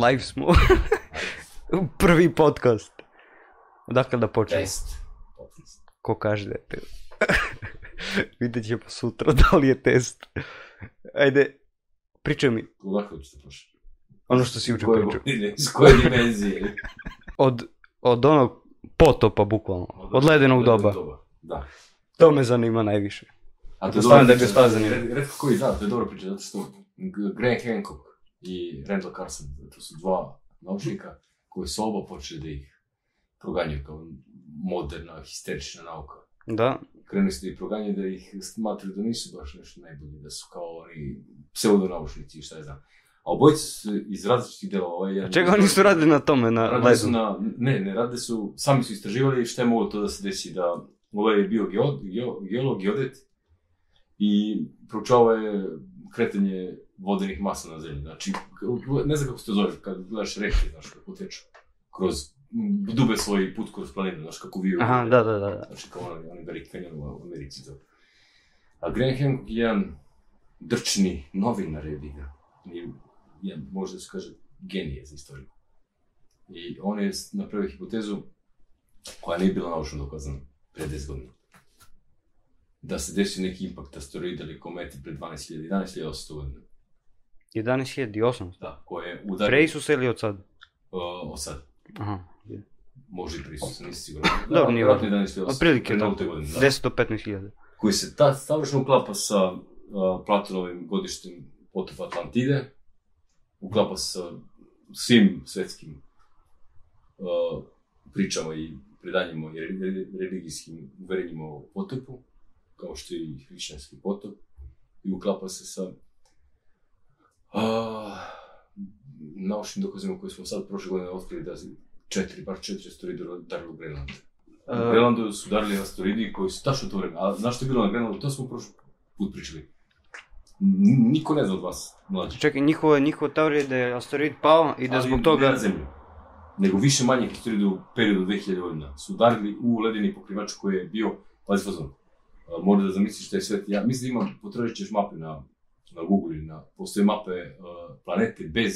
Live smo. Prvi podcast. Odakle da počnemo? Test. Podcast. Ko kaže da je test? Vidjet ćemo sutra da li je test. Ajde, pričaj mi Odakle ćete početi? ono što si koje pričao. iz koje dimenzije? Od, od onog potopa, bukvalno. Od ledenog doba. Da. To me zanima najviše. A to da dobro je bio priča, stvarno zanimljiv. red- Redko koji zna, to je dobro priča, zato što G- Graham Hancock i Randall Carson, to su dva naučnika koji su oba počeli da ih proganjaju kao moderna, histerična nauka. Da, Krenuli su da ih proganjaju da ih smatraju da nisu baš nešto najbolji, da su kao oni pseudonaučnici i šta je znam. A obojice su iz različitih delova. Ovaj jedan čega oni su radili na tome, na Radili su na, ne, ne, radili su, sami su istraživali šta je moglo to da se desi, da ovaj je bio geo, geo, geolog, geodet i proučavao je kretanje vodenih masa na zemlji. Znači, ne znam kako se to zove, kad gledaš reke, znaš, kako teču, kroz, dube svoj put kroz planinu, znaš, kako viju. Aha, da, da, da. Znači, kao onaj, onaj Barry Canyon u Americi, to. A Graham Hancock je jedan drčni novinar je ga. I jedan, možda se kaže, genije za istoriju. I on je napravio hipotezu koja nije bila naučno dokazana pre 10 godina. Da se desio neki impakt asteroida ili kometi pre 12.000, 11.800 godina. 11.800. Da, koja je udario Pre Isusa ili od sad? uh, od sad. Aha. Može i pre Isusa, nisi siguran. Dobro, nije vjerojatno 11.800. Otprilike, pre da. godine, da. 10 do 15.000. koji se ta savršeno uklapa sa uh, Platonovim godištem potopa Atlantide, uklapa se sa svim svetskim uh, pričama i predanjima i re- re- religijskim uverenjima o potopu, kao što je i hrišćanski potop, i uklapa se sa uh, naučnim dokazima koje smo sad prošle godine otkrili da četiri, bar četiri asteroida udarili u Grenland. Na Grenlandu su udarili asteroidi koji su tačno to vreme. A znaš što je bilo na Grenlandu? To smo prošli put pričali. Niko ne zna od vas, mlađi. Čekaj, njihova, njihova teorija je da je asteroid pao i da Ali zbog Ne toga... na zemlju. Nego više manje asteroida u periodu od 2000 godina. Su udarili u ledeni pokrivač koji je bio, pazi fazon, a, mora da zamisliš šta je svet. Ja mislim da imam, potražit ćeš mape na, na Google ili na, postoje mape a, planete bez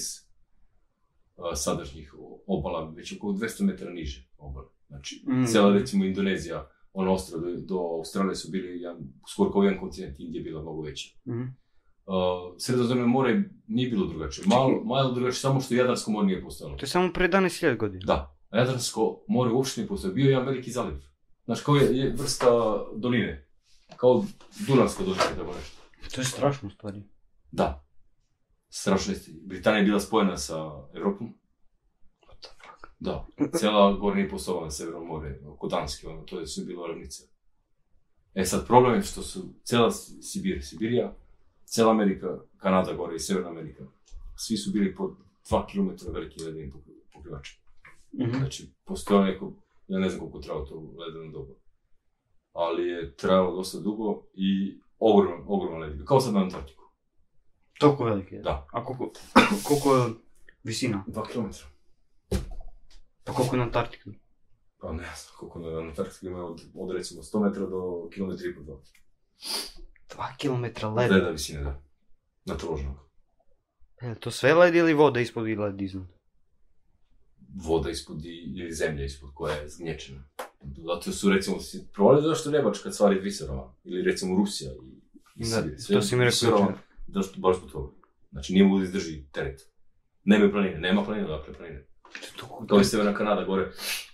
a, sadašnjih obala, već oko 200 metara niže obale. Znači, Mm. cela recimo Indonezija, ono ostro do, do Australije su bili jedan, skoro kao jedan kontinent, Indija je bila mnogo veća. Mhm. Uh, Sredozemno more nije bilo drugačije. Malo, malo drugačije, samo što Jadransko more nije postojalo. To je samo pre 11.000 godina. Da, a Jadransko more uopšte nije postojalo. Bio je jedan veliki zaliv. Znaš, kao je, je vrsta doline. Kao Dunavska dolina, tako nešto. To je strašno, u stvari. Da. Strašno jeste. Britanija je bila spojena sa Evropom. What the fuck? Da. Cijela gore nije postojala na Severnom more, oko Danske, ono, to je sve bilo ravnica. E sad, problem je što su cijela Sibir, Sibirija, cijela Amerika, Kanada gore i Severna Amerika, svi su bili po 2 km veliki ledeni pokri- pokrivači. Mhm. Znači, postojalo neko, ja ne znam koliko trajalo to ledeno doba, ali je trajalo dosta dugo i ogroman, ogroman led, bio, kao sad na Antarktiku. Toliko veliki je. Da. A koliko, koliko je visina? 2 km. Pa koliko je na Antarktiku? Pa ne znam koliko na Antarktiku ima od, od recimo 100 metra do kilometra i dva. 2 km Od led. leda visine, da. Na trožnog. Je to sve led ili voda ispod i led iznad? Voda ispod i, ili zemlja ispod koja je zgnječena. Zato su recimo, si provali zašto Nebačka cvari Viserova, ili recimo Rusija i, i Da, Sibir. to si mi rekao. Zašto baš zbog toga? Znači nije mogu da izdrži teret. Nema planine, nema planine, dakle planine. Kao i Severna Kanada gore.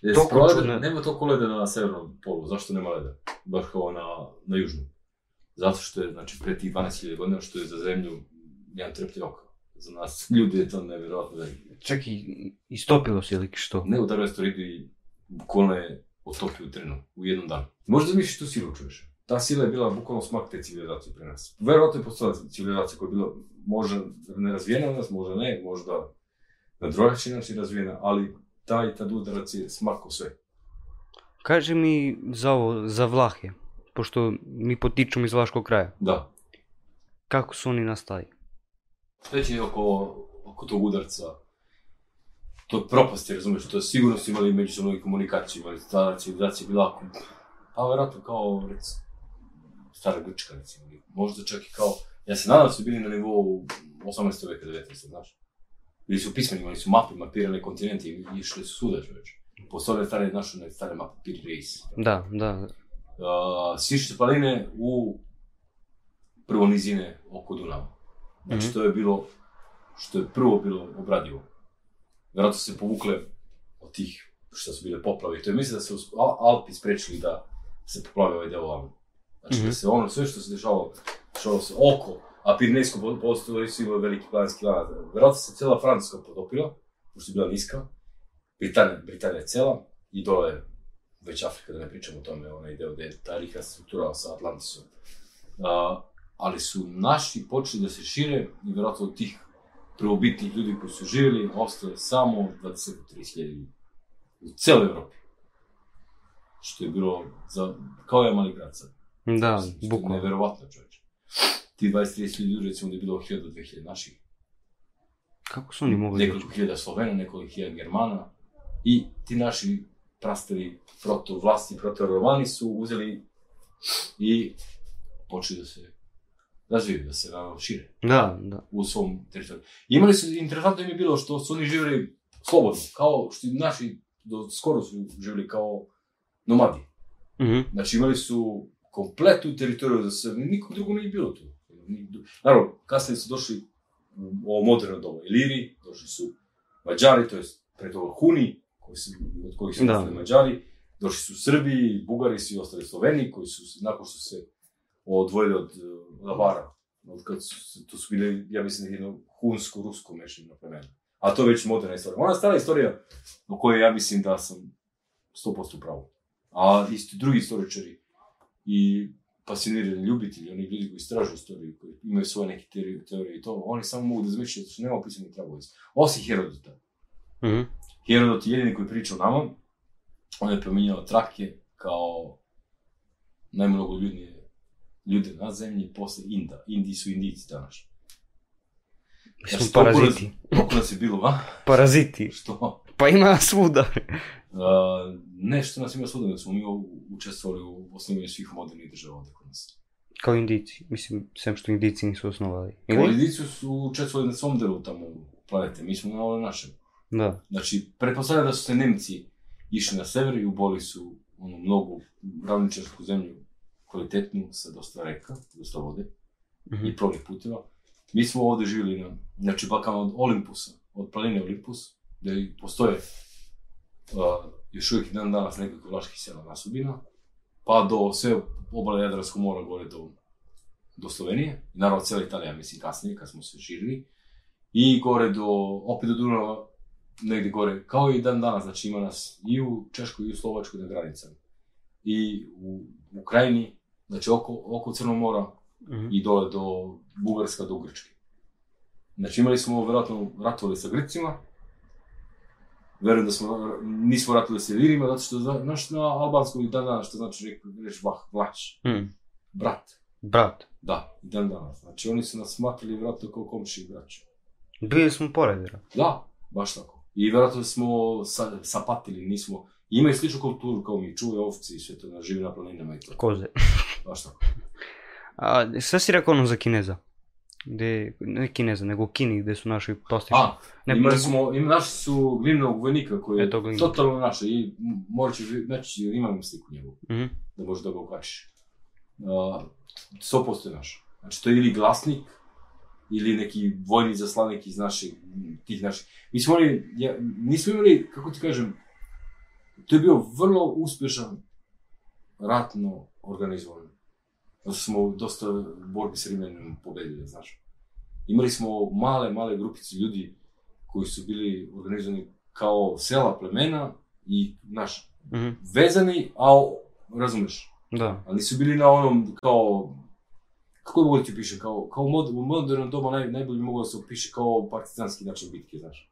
Jesi Toliko provali da čudno. nema toliko leda na severnom polu, zašto nema leda? Baš kao na, na južnom. Zato što je, znači, pre tih 12.000 godina, što je za zemlju jedan treplji oka. Za nas ljudi je to nevjerojatno veliko. Čekaj, istopilo se ili što? Ne udario asteroidu i bukvalno je otopio u trenu, u jednom danu. Možda misliš tu silu čuješ. Ta sila je bila bukvalno smak te civilizacije pre nas. Verovatno je postojala civilizacija koja je bila možda nerazvijena od nas, možda ne, možda na drugačiji način razvijena, ali taj tad udarac je smakao sve. Kaži mi za ovo, za Vlahe, pošto mi potičemo iz Vlaškog kraja. Da. Kako su oni nastali? Reći oko, oko tog udarca, to propasti, razumeš, to je sigurno su imali međusobnu komunikaciju, imali ta civilizacija je bila ako, pa vjerojatno kao, recimo, stara Grčka, recimo, možda čak i kao, ja se nadam da su bili na nivou 18. veka, 19. znaš. Bili su pismeni, imali su mape, mapirali kontinente i išli su svuda čoveče. Postoje stare, naše one stare mape, Pir Reis. Da, da. Uh, Sišće planine u prvo nizine oko Dunava. Znači Mhm. to je bilo, što je prvo bilo obradivo. Vjerojatno se povukle od tih što su bile poplave. To je mislim da su Al- Alpi sprečili da se poplave ovaj deo ovamo. Znači Mhm. da se ono, sve što se dešavalo, dešavalo se oko, a Pirinejsko postoje su imali veliki planinski lanac. Vjerojatno se cijela Francuska potopila, pošto je bila niska. Britanija, Britanija cela i dole već Afrika, da ne pričamo o tome, onaj deo gde je ta rika struktura sa Atlantisom. A, ali su naši počeli da se šire i vjerojatno od tih prvobitnih ljudi koji su živjeli, ostale samo 20-30 ljudi. U celoj Evropi. Što je bilo za, kao je mali grad sad. Da, bukvalno. Neverovatno čovječe. Ti 20-30 ljudi, recimo da je bilo 1000 do 2000 naših. Kako su oni mogli doći? Nekoliko hiljada Slovena, nekoliko hiljada Germana. I ti naši prastari proto vlasti, proto romani su uzeli i počeli da se razvijaju, da se šire Da, da. u svom teritoriju. Imali su, interesantno im je bilo što su oni živjeli slobodno, kao što i naši do skoro su živjeli kao nomadi. Mhm. Znači imali su kompletnu teritoriju za sebe, nikom drugom nije bilo tu. Naravno, kasnije su došli u ovo moderno doba Iliri, došli su Mađari, to je pre toga Huni, koji su, od kojih su Da. nastali Mađari, došli su Srbi, Bugari, svi ostali Sloveni, koji su, nakon što se odvojili od uh, Lavara, od kad su, to su bile, ja mislim, jedno hunsko-rusko mešano plemena. A to je već moderna istorija. Ona stara istorija o kojoj ja mislim da sam 100% u pravu. A isto drugi istoričari i pasionirani ljubitelji, oni ljudi koji istražuju istoriju, koji imaju svoje neke teorije, teorije i to, oni samo mogu da zmišljaju zato što nema pisanih tragova. Osim Herodota. Mhm. Herodot je jedini koji priča o nama. On je pominjao Trake kao najmnogoljudnije ljude na zemlji posle Inda. Indi su Indijci danas. Mi smo paraziti. Toliko nas je bilo, a? Paraziti. Što? Pa ima svuda. Uh, ne što nas ima svuda, nego smo mi učestvovali u osnivanju svih modernih država ovde kod nas. Kao indici. Mislim, sem što indici nisu osnovali. Ili? Ili? Indici su učestvovali na svom delu tamo planete, mi smo na ovom našem. Da. Znači, pretpostavljam da su se Nemci išli na sever i uboli su ono, mnogu ravničarsku zemlju kvalitetnu, sa dosta reka, dosta vode Mhm. i plovnih puteva. Mi smo ovde živjeli na, znači, Balkan od Olimpusa, od planine Olimpus, gde postoje uh, još uvijek dan danas nekoliko vlaških sela nasubina, pa do sve obale Jadranskog mora gore do, do Slovenije, i naravno cijela Italija, mislim, kasnije, kad smo se širili, i gore do, opet do Dunava, negde gore, kao i dan danas, znači ima nas i u Češkoj i u Slovačkoj na granicama. I u Ukrajini, znači oko, oko Crnog mora Mhm. i dole do Bugarska, do Grčke. Znači imali smo verovatno ratovali sa Grcima, verujem da smo, nismo ratovali sa Ilirima, zato što, zna- znaš, na albanskom i dan danas, što znači reč vah, vlač, Mhm. brat, Brat. da, i dan danas. Znači oni su nas smatrali verovatno kao komši i braća. Bili smo pored, vjerojatno. Da, baš tako. I verovatno smo sa, sapatili, nismo, imaju sličnu kulturu kao mi, čuvaju ovce i sve to, na živi na planinama i to, Koze. baš tako. A šta si rekao ono za Kineza? Gde, ne Kineza, nego Kini, gde su naši postišli. A, ne, imali smo, im, naši su glimnog vojnika koji je totalno naše i morat ću znači imam sliku njegovu, Mhm. da možeš da ga ukačiš. Uh, 100% je naš. Znači to je ili glasnik, ili neki vojni zaslanik iz naših, tih naših. Mi smo imali, ja, nismo imali, kako ti kažem, to je bio vrlo uspešan ratno organizovan. Zato smo dosta borbi s Rimenom pobedili, znaš. Imali smo male, male grupice ljudi koji su bili organizovani kao sela, plemena i, znaš, Mhm. vezani, a razumeš, Da. ali nisu bili na onom kao kako da ti piše, kao, kao mod, u modernom doba naj, najbolje bi moglo da se opiše kao partizanski način bitke, znaš.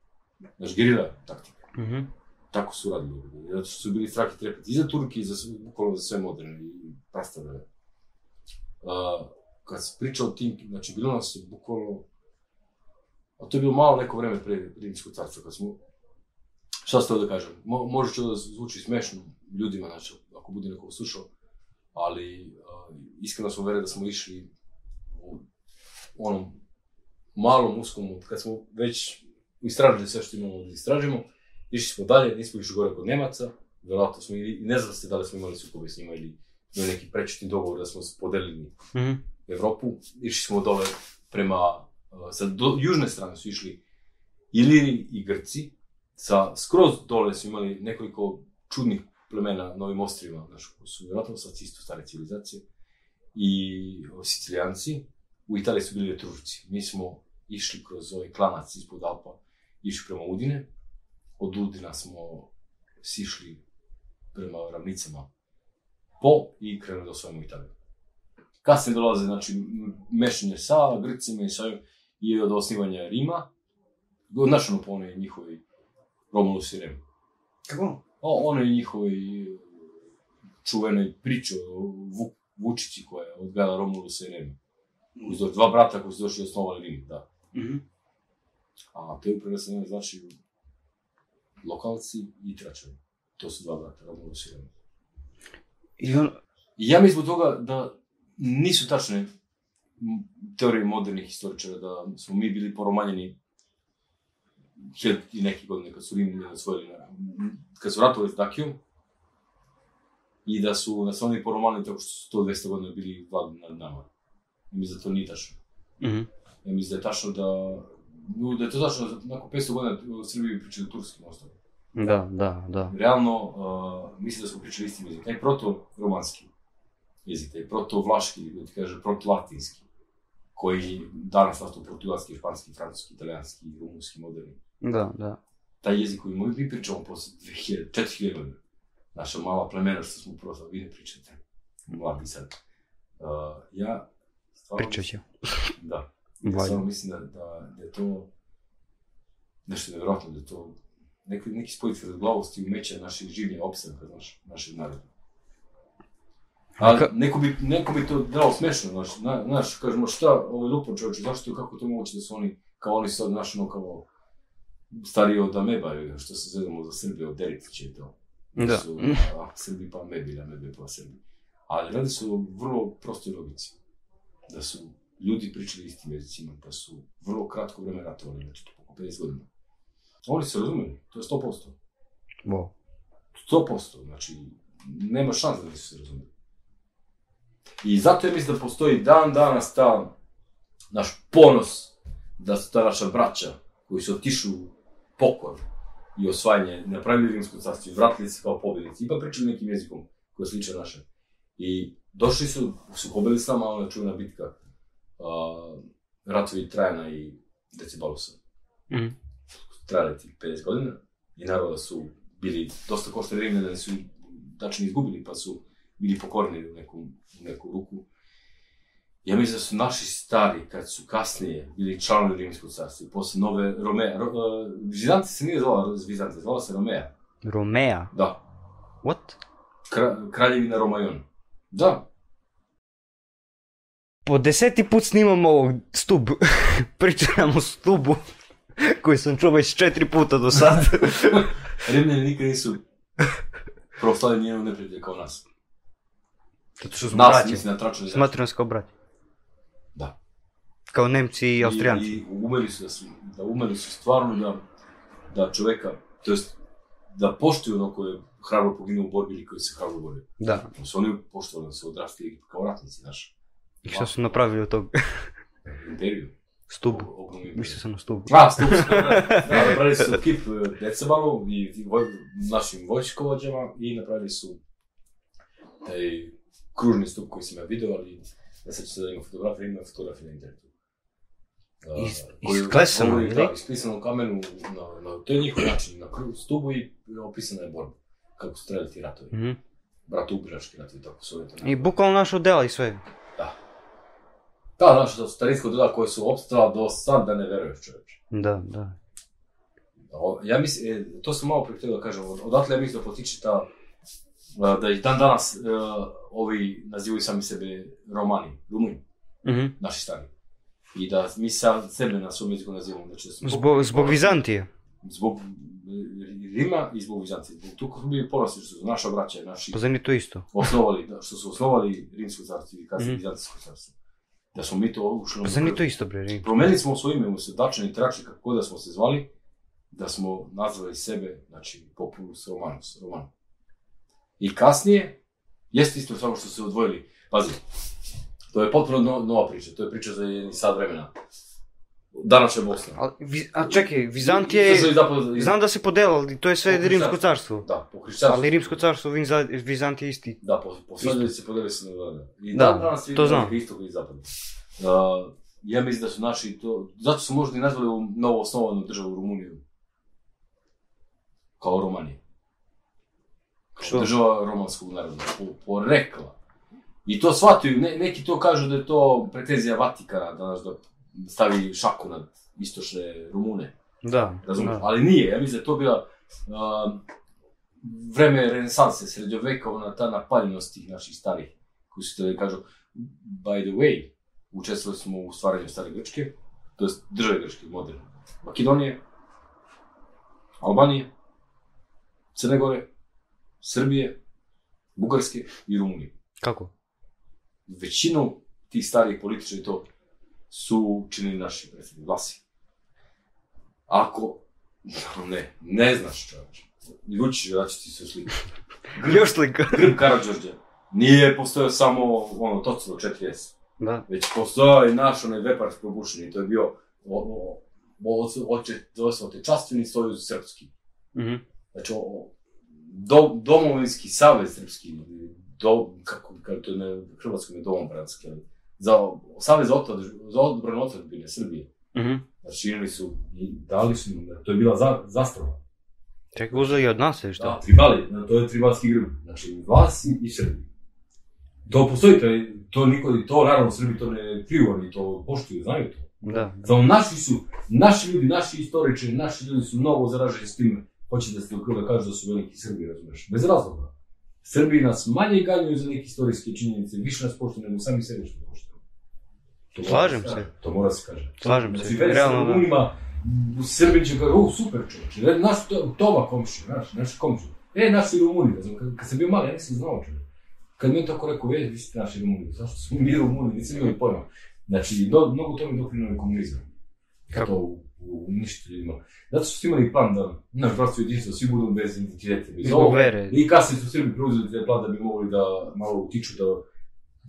Znaš, gerila taktika. Mhm. Tako su radili. Zato što su bili strah i trepet i za Turki i za bukvalno za sve moderne i prastave. Uh, kad se priča o tim, znači bilo nas je bukvalno, a to je bilo malo neko vreme pre Rimskog carstva, kad smo, šta ste da kažem, Mo, može će da zvuči smešno ljudima, znači, ako bude neko slušao, ali uh, iskreno smo vere da smo išli u onom malom uskom, kad smo već istražili sve što imamo da istražimo, išli smo dalje, nismo išli gore kod Nemaca, verovatno smo, i ne znam se da li smo imali sukobe s njima ili imali neki prečutni dogovor da smo se podelili Mhm. Evropu, išli smo dole prema, uh, sa do, južne strane su išli Iliri i Grci, sa skroz dole su imali nekoliko čudnih plemena na ovim ostrivima, znaš, koji su vjerojatno sad isto stare civilizacije, i o, Sicilijanci, u Italiji su bili Etružci. Mi smo išli kroz ovaj klanac ispod Alpa, išli prema Udine, od Udina smo sišli prema ravnicama po i krenuli da osvojimo Italiju. Kasnije dolaze, znači, mešanje sa Grcima i sa i od osnivanja Rima, znaš ono po onoj njihovi Romulus i Rem. Kako? O, onoj njihovoj čuvenoj priči o Vu, Vučići koja je odgajala Romulusa i. Koji su dva brata koji su došli i osnovali Rim, da. Mhm. A to je preneseno znači lokalci i tračevi. To su dva brata, Romulus i Rem. I on, ja mislim zbog toga da nisu tačne teorije modernih historičara da smo mi bili poromanjeni hiljad i neke godine kad su Rimljani osvojili, kad su ratovali s Dakijom i da su nas oni poromanjeni tako što su 100-200 godina bili vladni nad nama. Ja mislim da to nije tačno. mhm. Ja mislim da je tačno da, no, da je to da nakon 500 godina u Srbiji pričaju turskim osnovom. Da, da, da. Realno, uh, mislim da smo pričali istim jezik. Taj proto-romanski jezik, taj proto-vlaški, da ti kaže, proto-latinski, koji danas nastao portugalski, španski, francuski, italijanski, rumunski, moderni. Da, da. Taj jezik koji mi pričamo posle 2000, 4000 godina. Naša mala plemena što smo prosto, vi ne pričate. Mladi sad. Uh, ja, stvarno, Pričat ću. Da. Stvarno mislim da, da, da je to nešto nevjerojatno, da je to neki, neki spoj glavosti i umeća naših življenja opstanka, znaš, našeg naroda. Ka- neko bi, neko bi to dalo smešno, znaš, na, znaš, kažemo šta, ovaj lupo čovječe, zašto, kako je to moguće da su oni, kao oni sad, znaš, ono, kao, stariji od Ameba, što se zvedamo za Srbije, od Deritića i to. Da. Su, a, Srbi pa Amebi, Amebe pa Srbi. Ali radi o vrlo prostoj logici. Da su ljudi pričali istim jezicima, da su vrlo kratko vreme ratovali, znači oko 50 godina. Oni se razumeli, to je 100%. Wow. 100%, znači, nema šanse da nisu se razumeli. I zato ja mislim da postoji dan danas ta naš ponos da su ta naša braća koji su otišli u pokor i osvajanje, napravili rimsku carstvo i vratili se kao pobjednici, ipak pričali nekim jezikom koji je sličan našem. I došli su, su pobedili s nama ona čuvena bitka uh, ratovi Trajana i Decibalusa. Mhm. Trajali tih 50 godina i naravno da su bili dosta koštani Rimljani, da su tačno izgubili, pa su bili pokorni u neku, u neku ruku. Ja mislim da su naši stari, kad su kasnije bili članovi Rimskog carstva, posle nove Romea, ro, uh, Vizanti se nije zvala Vizanti, zvala se Romea, Romea. da, What? Kra, kraljevina Romajon. Da, Po deseti put snimam ovog stub. Pričam o stubu. koji sam čuo već četiri puta do sad. Rimljani nikad nisu proslavili njenog neprijatelja kao nas. Zato što smo Nas, mislim, na tračnoj Smatram nas kao braće. Da. Kao Nemci i Austrijanci. I, i umeli su da su, da umeli su stvarno da, da čoveka, to jest da poštuju ono koje je hrabro poginuo u borbi ili koji se hrabro borio. Da. Da su oni poštovali da su odrastili kao ratnici, znaš, И ще съм направил то. Интервю. Стуб. Мисля се на стуб. А, стуб. Направили се от кип Дед Сабанов и нашим Войчко Ладжема и направили се taj kružni stup koji sam ja video, ali ne sećam se da ima fotografija, ima fotografija na internetu. Isklesano, ili? Da, ispisano u kamenu na, na to je njihov način, na kru, stubu i opisana je borba. Kako su trebali ti ratovi. Mm -hmm. Brat ubiraški ratovi, tako su I bukvalno naš odela i sve. Da, znaš, to su starinsko dela koje su opstala do sad da ne veruješ čoveče. Da, da. O, Ja mislim, e, to sam malo htio da kažem, od- odatle ja mislim da potiče ta, a, da i dan danas e, ovi nazivaju sami sebe Romani, Rumuni, Mhm. naši stari. I da mi sa, sebe na svom jeziku nazivamo, znači da smo... Zbog, zbog Vizantije. Zbog e, Rima i zbog Vizantije. Zbog tu bili ponosni što su naša braća, naši Pa zar nije to isto? osnovali, da, što su osnovali Rimsko carstvo i kasnije Mhm. Vizantijsko carstvo. Da smo mi to ušli Pa zar nije to isto bre? Promenili smo svoje ime, umjesto Dačan i Tračan, kako god da smo se zvali, da smo nazvali sebe, znači, Populus Romanus, Roman. I kasnije, jeste isto samo što se odvojili, pazi, to je potpuno no, nova priča, to je priča za jedni sad vremena. Današnja Bosna. A, vi, a čekaj, Vizantije, zapad, znam da se podelili, to je sve Po Rimsko carstvo. Da, po hrišćanstvu. Ali Rimsko carstvo, Vizantije je isti. Da, po, poslednji se podeli se na da. I Da, dan danas to znam. istog i zapada. Uh, ja mislim da su naši to, zato su možda i nazvali ovu novo osnovanu državu Rumuniju. Kao Romanije. Kao Što? država romanskog naroda, po, porekla. I to shvataju, ne, neki to kažu da je to pretenzija Vatikana, danas da stavi šaku nad istočne Rumune. Da, Razumiješ? da. Ali nije, ja mislim da je to bila uh, vreme renesanse, srednjovekovna ta napaljenost tih naših starih, koji su htjeli da kažu, by the way, učestvovali smo u stvaranju stare Grčke, to je države Grčke, moderne, Makedonije, Albanije, Crne Gore, Srbije, Bugarske i Rumunije. Kako? Većinu tih starijih političara to su činili naši predsednik glasi. Ako, ne, ne znaš čovječ, Ljučić, da ću ti se sliku. Još slika. Grb Karadžorđa nije postojao samo ono, Tocilo 4S, Da. već postojao i naš onaj vepar probušeni, to je bio o, o, o, Otečastveni sojuz srpski. Mhm. Znači, o, o, do, domovinski savez srpski, do, kako, kako to je na hrvatskom je domobranski, ali za savez otad, za odbranu otadbine Srbije. Mhm. Znači, činili su i dali su im, to je bila za, zastava. Čekaj, uzeli od nas ili šta? Da, tribali, to je tribalski grb. Znači, vas i, i Srbi. To postoji, to, je, to niko, to naravno Srbi to ne kriju, oni to poštuju, znaju to. Da. Samo naši su, naši ljudi, naši istoričari, naši ljudi su mnogo zaraženi s time. Hoće da se da kažu da su veliki Srbi, razumeš? Bez razloga. Srbi nas manje ganjaju za neke istorijske činjenice, više nas poštuju nego sami sebe što poštuju. To Slažem se. To mora se kaže. Slažem Znači, se. Realno, da. Rumunima, Srbin će kaže, o, super čovječe, naš to, Toma komši, naš, naš komši. E, naši Rumuni, ne znam, kad, kad sam bio mali, ja nisam znao čovječe. Kad mi je tako rekao, e, vi ste naši Rumuni, zašto smo mi Rumuni, nisam imali pojma. Znači, do, mnogo tome doprinuo je komunizam. Kako? U, u uništiti ljudima. Zato što su imali plan da naš bratstvo jedinstvo svi budu bez identiteta. bez. I kasnije su Srbi preuzeli plan da bi mogli da malo utiču da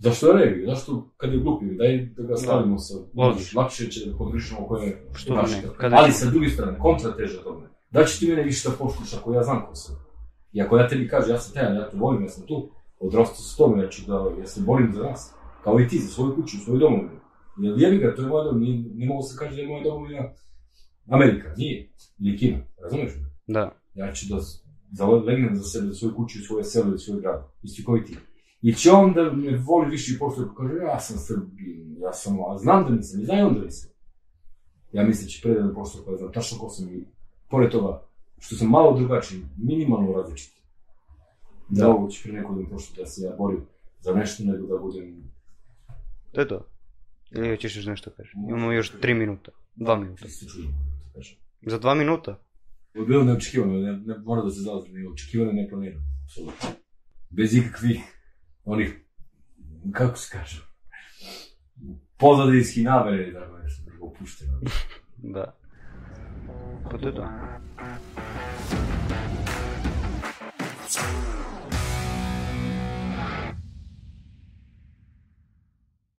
Zašto revi? Zašto kad je glupi? Daj da ga stavimo sa... Logično. Lakše će da pogrišamo koje je Što naše. Kada Ali sa druge strane, kontrateža tome. Da će ti mene više da poštuš ako ja znam ko sam. I ako ja tebi kažem, ja sam tejan, ja te volim, ja sam tu, odrastao sa tome, ja ću da, ja se borim za nas. Kao i ti, za svoju kuću, svoju domovinu. Jer jebi ga, to je moja domovina, nije, ne mogu se kaže da je moja domovina Amerika, nije. Ili Kina, razumeš me? Da. Ja ću da zalegnem za sebe, svoju kuću, svoje selo i svoj grad. Isti koji ti. I će on da me voli više i pošto kaže, ja sam Srbin, ja sam, a znam da nisam, i zna i on da nisam. Ja mislim će pre da me pošto pa znam tačno ko sam i pored toga, što sam malo drugačiji, minimalno različit. Da, Da. ovo će pre neko da me pošto da se ja borim za nešto nego da budem To je to. Ili hoćeš još nešto kažeš? Imamo još tri minuta. Dva minuta. Za dva minuta? Ovo je bilo neočekivano, ne, ne, mora da se zalazi, ne očekivano, ne planirano. Bez ikakvih onih, kako se kaže, pozadinskih namere i tako nešto, nego opušteno. Da. Pa to je to.